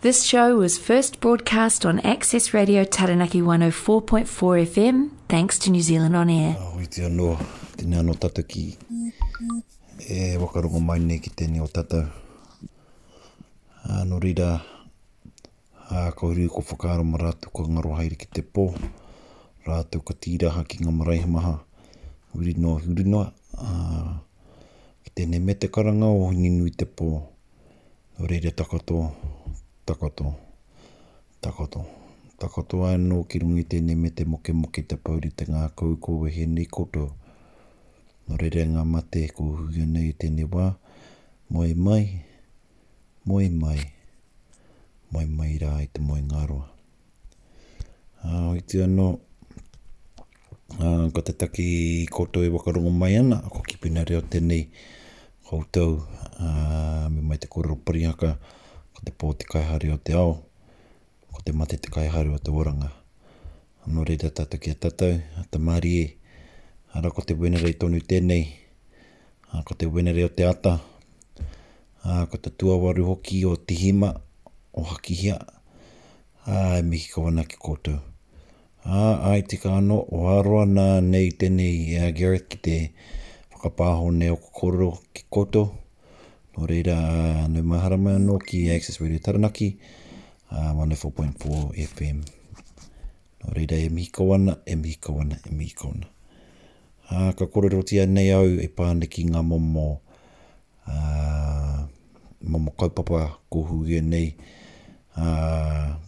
This show was first broadcast on Access Radio Taranaki 104.4 FM, thanks to New Zealand On Air. Ka hoiti anō, tēnei anō tātou ki e wakarongo mai nei ki tēnei o tātou. Nō reira, a ko huri ko whakaaro ma rātou ko ngaro haere ki te pō, rātou ko tīraha ki ngā marae maha, huri noa, huri noa, ki tēnei me te karanga o hingi nui te pō. Reira takoto, takoto, takoto, takoto ai anō ki runga i tēnei mete mokemoke te pau rite ngākau kua wehe nei koutou. Nō reira e ngā mate e kōhuhia nei i tēnei wā, moe mai, moe mai, moe mai rā i te moenga aroa. Oiti anō, ko te taki koutou e whakarongo mai ana, ko Kipina Reo tēnei koutou, me mai te kōrero parihaka, ko te pō te kaihare o te ao, ko te mate te kaihare o te oranga. Nō reira tātou ki a tātou, a Tamarie, ara ko te Wenerei tonu tēnei, ko te Wenerei o te ata, Ā, ko te tuawaru hoki o Tihima, o Hakihia, ā, e mihi kau ana ki koutou. Ā, āe tika anō, o aro ana nei tēnei e a Gareth ki te whakapāho nei o ko kōrero ki koutou, nō reira, nau mahara mai anō ki Access Radio Taranaki, ā, 104.4 FM. Nō reira, e mihi kau ana, e mihi kau ana, e mihi kau ana. Ā, ka kōrerotia nei au e pā ana ki ngā momo ā, momo kaupapa kōhuria nei, ā,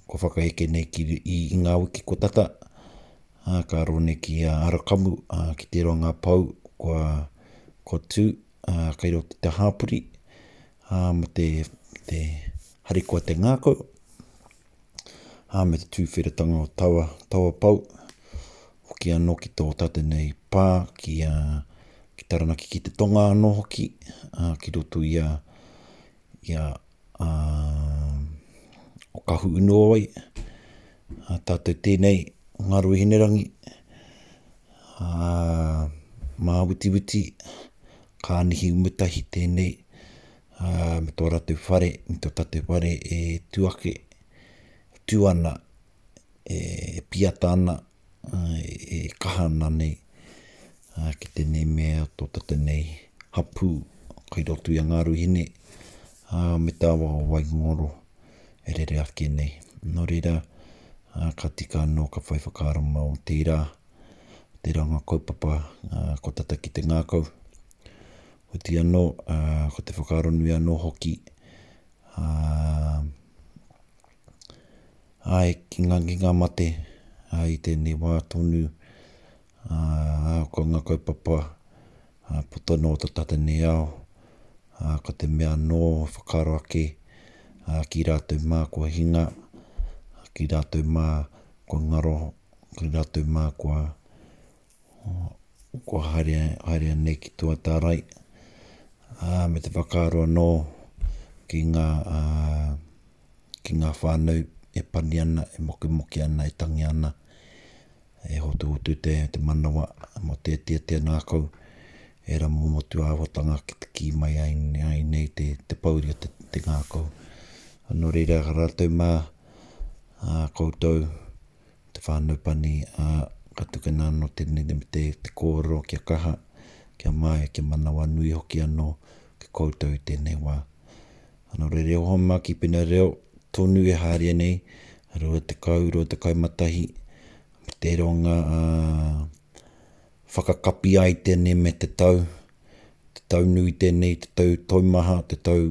kua whakaheke nei ki, i, i ngā wiki kua tata, ā, ka aro nei ki a Arakamu, ā, ki te roa ngā pou kua, kua tū, ā, kei roto i te hāpori, ā, me te, te harikoa te ngākau, Ā, me te tūwheratanga o taua, taua pou, hoki anō ki tō tatenei pā, ki, a, ki Taranaki, ki te Tonga anō hoki, a, ki roto i a, i a, a o Kahu Unuawai, a tātou tēnei o ngā roi hinerangi, a, mā witi witi, ka nihi umetahi tēnei, me tō rātou whare, me tō tātou whare e tū ake, e tū ana, e piata ana, e kaha ana nei ki tēnei mea o tō tātou nei hapū kai roto i a Ngāruhine, me tā wā o Waingoro e rere ake nei. Nō reira, ka tika anō ka whai whakaaro mau tērā, tērā ngā kaupapa ko tātou ki te ngākau, Oti anō, ko te whakaaro nui anō hoki, āe, ki ngā, ki ngā mate, āe, i tēnei wā tonu, ā, ko ngā kaupapa, ā, puta nō tā tā tēnei ao, ā, ko te mea anō, whakaaro ake, ā, ki rātou mā kua hinga, ki rātou mā kua ngaro, ki rātou mā kua, Kua haere, haere anei ki tō atārai, ā, me te whakaaro anō ki ngā, ā, ki ngā whānau e pani ana, e mokemoke ana, e tangi ana, e hotuhotu te, te manawa mō te tia, te ngākau, ērā momo tūāhuatanga ki te kī mai ai, ai nei te, te pouri o te, te ngākau. Nō reira, rātou mā, ā, koutou, te whānau pani, ā, ka tukuna anō tēnei me te kōrero kia kaha, kia māia, kia manawanui hoki anō ki koutou i tēnei wā. Nō reira, e hoa mā ki pēnei reo tonu e haria nei, 20, 21, me te ronga ā, whakakapi ai tēnei me te tau, te tau nui tēnei, te tau toimaha, te tau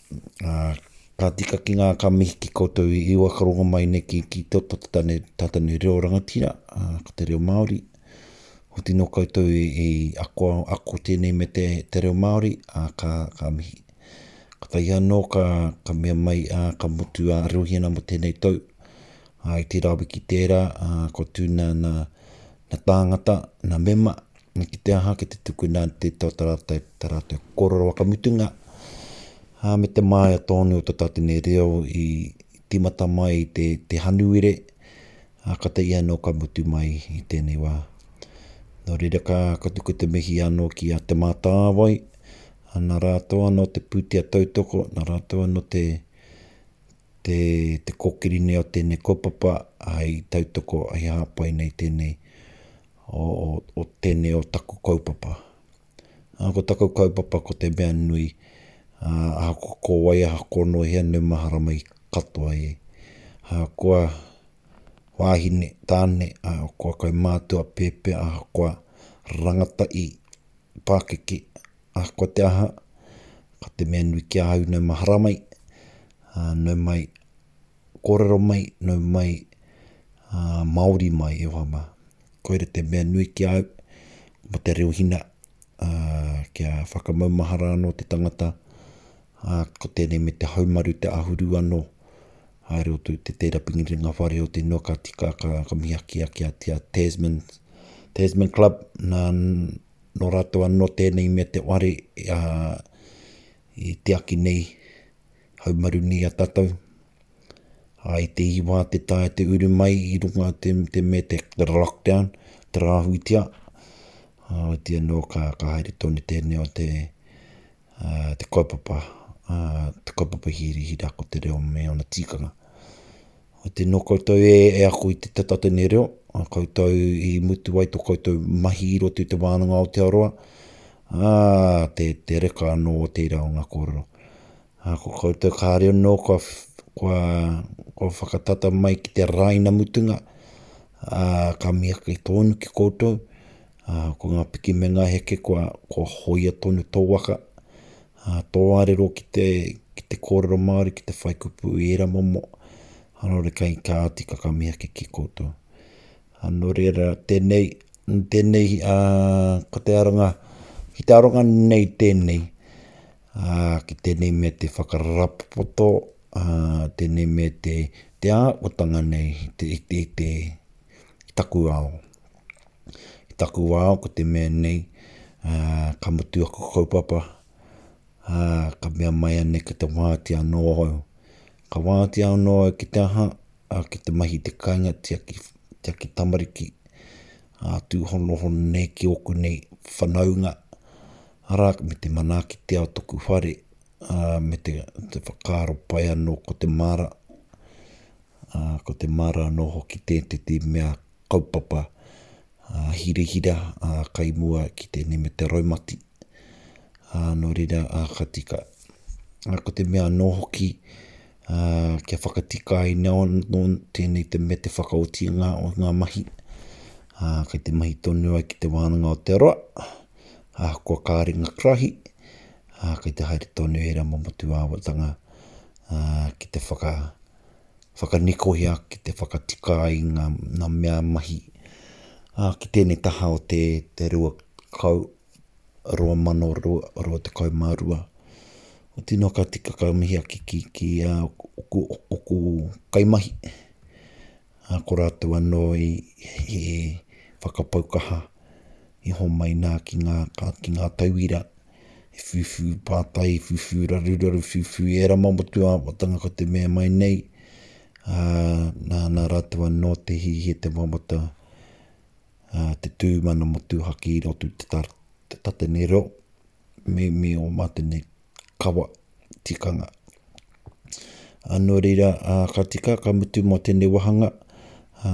Ka tika ki ngā ka mihi ki koutou i iwa ka rongo mai nei ki ki to to tane tata ni reo rangatira ko te reo Māori ko tino koutou i ako ako tēnei me te te reo Māori a ka ka mihi ka taia no ka ka mea mai a ka mutu a reo hiana mo tēnei tau a i tira wiki tēra a ko tūna na na tāngata na mema Me kite aha ki te tukuna te to ta ratou, ta ratou korero wakamutunga, a me te maea tonu o to tatene reo i timata mai i te, te hanuere, a kata ia no ka mutu mai i tenei wa. No reira ka, ka tuku te mihi ano ki a Te Matāwai, a na ratou ano te putia tautoko, na ratou ano te, Te, te kōkiri nei o tēnei kaupapa hei tautoko, hei hāpai nei tēnei o, o, o tēnei o taku kaupapa. Ā, ko taku kaupapa ko te mea nui, ā, ahakoa ko wai, ahakoa nō hea, nau mahara mai katoa e. Ahakoa wāhine, tāne, ahakoa kaumātua, pēpea, ahakoa rangatahi, pākeke, Ahakoa te aha, ko te mea nui ki a au nau mahara mai, nau mai kōrero mai, nau mai Māori mai e hoa mā. Koira te mea nui ki a au, mō te reo hina, kia whakamaumahara anō te tangata, ko tēnei me te haumaru, te ahuru anō, haere o tū te tēra pingiringa whare o te ingoa ka tika, ka mihakia ki a Tasman Club, nā, Nō rato anō tēnei me te ware i tiaki nei, haumaru nei a tatou. A i te iwa te tae te uru mai i runga te, te me te lockdown, te rāhuitia, a otia nō ka, ka haere tonu tēnei o te, te kaupapa, te kaupapa hirihira ko te reo me ona tikanga. Ko te no koutou e, e ako i te tatatene reo, a koutou i mutu ai to koutou mahi i roto i te wānanga o Aotearoa, a, te, te reka anō o tērā o ngā kōrero. A, ko koutou kāre anō kua, kua, kua whakatata mai ki te raina mutunga, a, ka mea ki tōnu ki koutou, Ā, ko ngā piki me ngā heke kua, kua hōia tonu tō waka, ā, tō ārero ki te, ki te kōrero Māori, ki te whai kupu i ērā momo, ānō re kai kāti kakamiaki ki koutou. Ā, nō reira, tēnei, tēnei, ā, ko te aronga, ki te aronga nei tēnei, ā, ki tēnei me te whakarapopoto, ā, tēnei me te, te ākotanga nei, te, te, te, taku ao. I taku wā, ko te mea nei, ka mutu aku kaupapa, ka mea mai anei ki te wātea anō au. Ka wātea anō au ki te aha, ki te mahi te kainga, tiaki, tiaki tamariki, tūhonohono nei ki ōku nei whanaunga, arā, me te manaaki te ao toku whare, me te, te whakaaro pai anō ko te māra, ā, ko te māra anō hoki tēteti mea kaupapa, ā, hirahira, ā, kai mua ki tēnei me te raumati, ā, nō reira, ā, ka tika. Ā, ko te mea anō hoki, ā, kia whakatika ai nō, nō tēnei te me te whakaotinga o ngā mahi, ā, kei te mahi tonu ai ki te wānanga o te roa, ahakoa kā ringa karahi, ā, kei te haere tonu ērā momo tūāwatanga, ā, ki te whaka, whakanikohia ki te whakatika ai ngā mea mahi ki tēnei taha o te 2022. Otirā noa ka tika ka mihi ake ki a ōku kaimahi, ko rātou anō i whakapau kaha i homai nā ki ngā tauira whiwhi pātai, whiwhi raruraru, whiwhi ērā mamotu āhuatanga ko te mea mai nei, ā, nā, nā rātou anō te hihi te mamata, ā, te tū mana motuhake i roto te, tar, te tatene reo, me, me o mātene kawa tikanga. Anō reira, ā, ka tika, ka mutu mō tēnei wahanga, ā,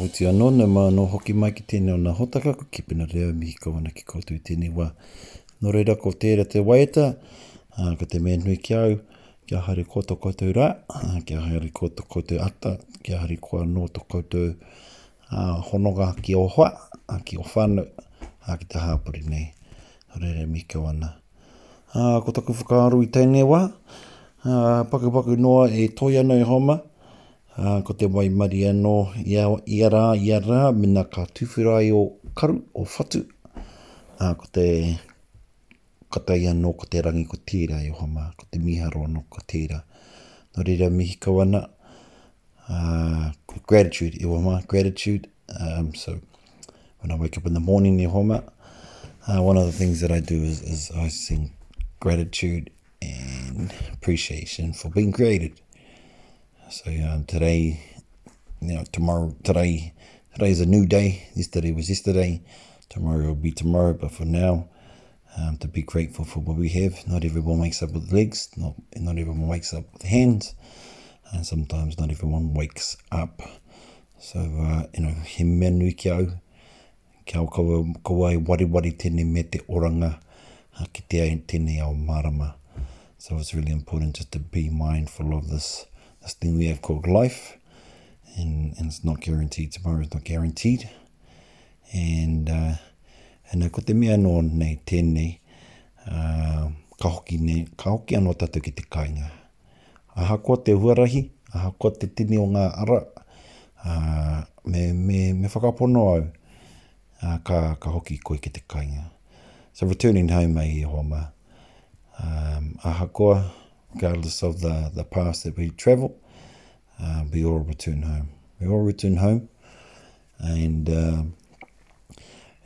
Hooti anō, nau mai anō hoki mai ki tēnei o nā hotaka, ko Kipina Reo, mihi kau ana ki koutou i tēnei wā. Nō reira, ko tēra te waiata, uh, ko te mea nui ki au, kia haere koa to koutou rā, kia haere koa to koutou ata, kia haere koa anō to koutou Ā, hononga ki ō hoa, ā, ki ō whānau, ā, ki te hāpori nei. Reremi kau ana. Ā, ko taku whakaaro i tēnei wā, ā, pakupaku noa e toe ana e Homa, ā, ko te waimarie anō ia, ia rā, ia rā, mena ka tuwhera ai ō karu, ō whatu, ā, ko te. Ka tae ia nō ko te rangi ko tērā e oha mā, ko te mīharo anō ko tērā. Nō reira mihi kau ana, uh, gratitude e oha mā, gratitude. Um, so, when I wake up in the morning e oha mā, uh, one of the things that I do is, is I sing gratitude and appreciation for being created. So yeah, today, you know, tomorrow, today, today is a new day. Yesterday was yesterday. Tomorrow will be tomorrow. But for now, um, to be grateful for what we have. Not everyone wakes up with legs. Not not everyone wakes up with hands, and sometimes not everyone wakes up. So uh, you know, he menu ki Kia kaua, kaua e wareware tenei me te oranga a kitea i tenei ao marama. So it's really important just to be mindful of this, this thing we have called life and, and it's not guaranteed, tomorrow is not guaranteed. And, uh, and ko te mea no nei tenei, uh, ka hoki nei, ka hoki ano tatu ki te kainga. Ahakoa te huarahi, ahakoa te tini o ngā ara, me whakapono au, ka hoki koe ki te kainga. So returning home e Ihowa ma. Ahakoa, regardless of the path that we travel, we all return home. We all return home and um,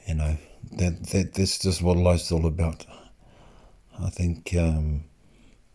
you know, that, that, that's just what life's all about. I think um,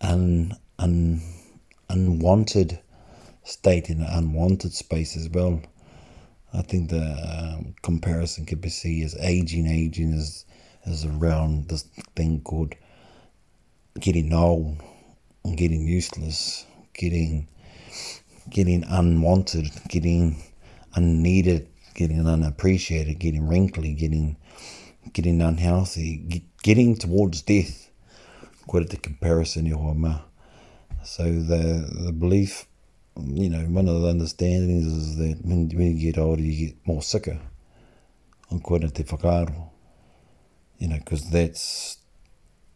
un, un, unwanted state, in an unwanted space as well. I think the um, comparison can be seen as aging. Aging is, is around this thing called getting old, getting useless, getting getting unwanted, getting unneeded, getting unappreciated, getting wrinkly, getting getting unhealthy, getting towards death. Koe ra te comparison i hoa ma. So the, the belief, you know, one of the understandings is that when, when you get older you get more sicker. On koe ra te whakaaro. You know, because that's,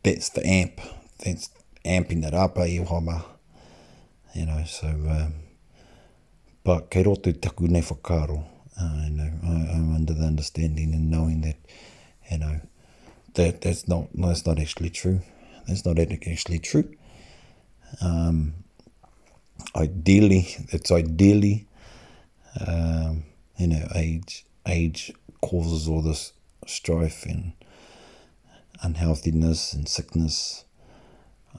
that's the amp. That's amping it up, eh, i hoa ma. You know, so... Um, but kei roto taku nei whakaaro. Uh, know, I, uh, I'm uh, under the understanding and knowing that, you know, that that's not that's not actually true. That's not actually true. Um, ideally, it's ideally, um, you know, age age causes all this strife and unhealthiness and sickness.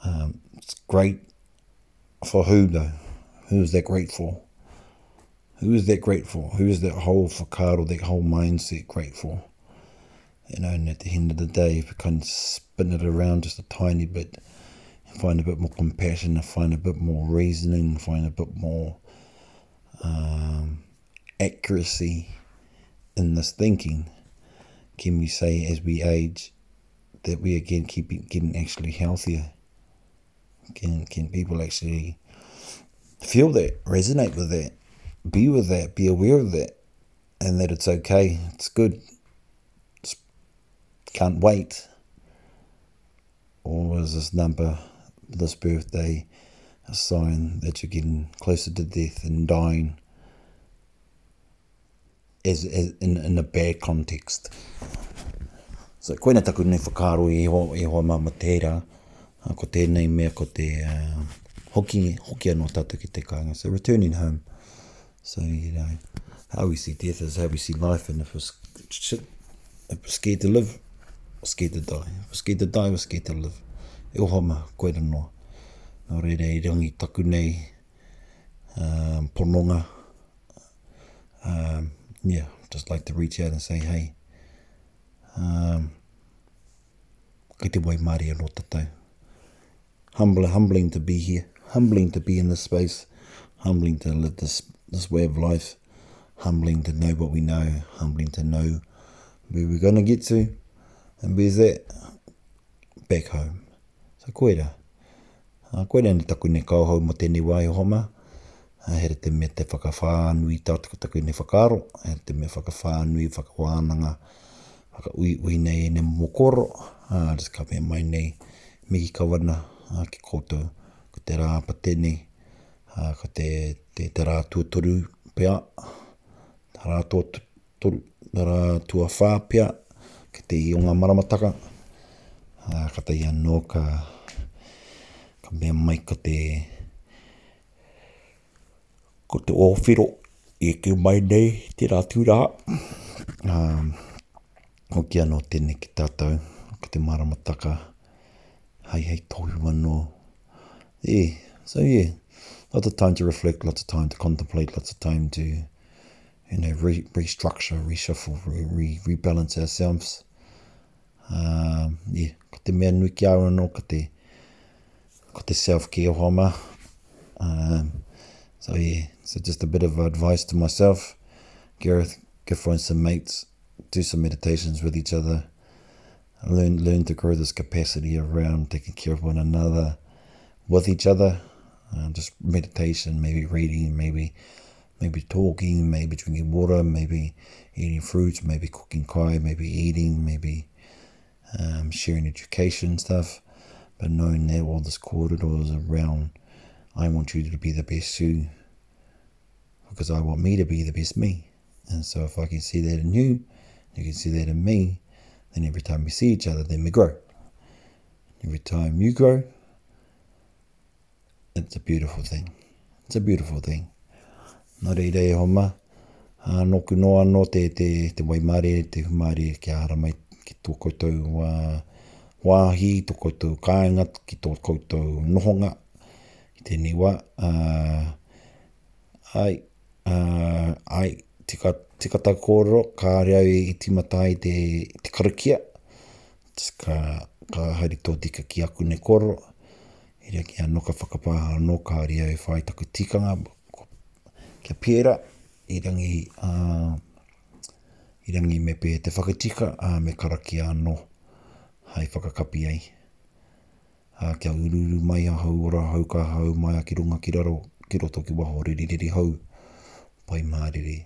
Um, it's great for who though? Who is that great for? Who is that great for? Who is that whole or that whole mindset great for? you know, and at the end of the day, if you kind of spin it around just a tiny bit, find a bit more compassion, find a bit more reasoning, find a bit more um, accuracy in this thinking, can we say as we age that we again keep getting actually healthier? Can can people actually feel that, resonate with that, be with that, be aware of that, and that it's okay, it's good, can't wait. Or is this number, this birthday, a sign that you're getting closer to death and dying? as, as in, in a bad context. So, koina taku nei whakaaro i ho, i hoa mama tērā, uh, ko tēnei mea ko te uh, hoki, hoki anō tātou ki te kāinga. So, returning home. So, you know, how we see death is how we see life and if we're, shit, if we're scared to live, we're scared to die. If we're scared to die, we're scared to live. E oha ma, koe ra noa. Nō reira, i rangi taku nei, um, pononga, Um, yeah, just like to reach out and say, hey, um, ki te wai maari anō tatau. Humbling, humbling to be here. Humbling to be in this space. Humbling to live this, this way of life. Humbling to know what we know. Humbling to know where we're going to get to. And with that, back home. So koira, koira nei taku nei kaohau mo tenei wa i homa, he re te mea te whakawha nui tau taku taku nei whakaaro, he re te mea whakawha nui, whakawananga, whakauiui nei enei momo koro, just ka mea mai nei, miki kawana ki koto, ko te ra pa tenei, ko te ra tuatoru pea, ra tuatoru, Toru, na ra tuawha pea ki te i o nga maramataka, a katahi ano ka ka mea mai ko te ko te owhiro i ki mai nei te ra turaha. A hoki ano tene ki tatou ki te maramataka hai hai tohu ano. Yeah, so yeah, lots of time to reflect, lots of time to contemplate, lots of time to you know, re, restructure, reshuffle, re, re, rebalance ourselves. Um, yeah, ko te mea nui ki au anō, ko te, ko te self-care hoa mā. Um, so yeah, so just a bit of advice to myself. Gareth, go find some mates, do some meditations with each other. learn learn to grow this capacity around taking care of one another, with each other. Uh, just meditation, maybe reading, maybe maybe talking, maybe drinking water, maybe eating fruits, maybe cooking kai, maybe eating, maybe um, sharing education stuff. But knowing that all this corridor is around, I want you to be the best you because I want me to be the best me. And so if I can see that in you, you can see that in me, then every time we see each other, then we grow. Every time you grow, it's a beautiful thing. It's a beautiful thing. Nā reira e homa, a nōku nō anō te, te, te waimare, te humare kia hara mai ki tō koutou wā, wāhi, tō koutou kāinga, ki tō koutou nohonga, ki tēnei wā, uh, Ai, ai, tika, tika tau kōrero, kāore au i tīmata ai te, te karakia, ka, ka haere tō tika ki aku nei kōrero, i reira ki anō ka whakapāha anō, kāore au e whai taku tikanga, kia pērā, i rangi, i rangi me pēhea te whakatika, ā, me karakia anō, hai whakakapi ai. ā, kia uruuru mai ahau, ora ahau, ka aha au mai a ki runga ki raro, ki roto ki waho o Rerireri hou. Pai mārire.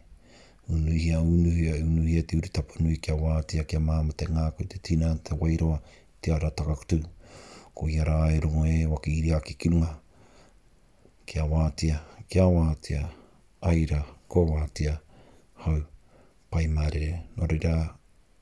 Unuhia, unuhia, e unuhia te uri tapanui kia wātea, kia māmate ngā koe te tina, te wairoa, te ara takaktu. Koia rā e rongo e, waki iria ake ki runga. Kia wātea, kia wātea, ai ra, kua wātea, hau. Pai mārire. Nō reira,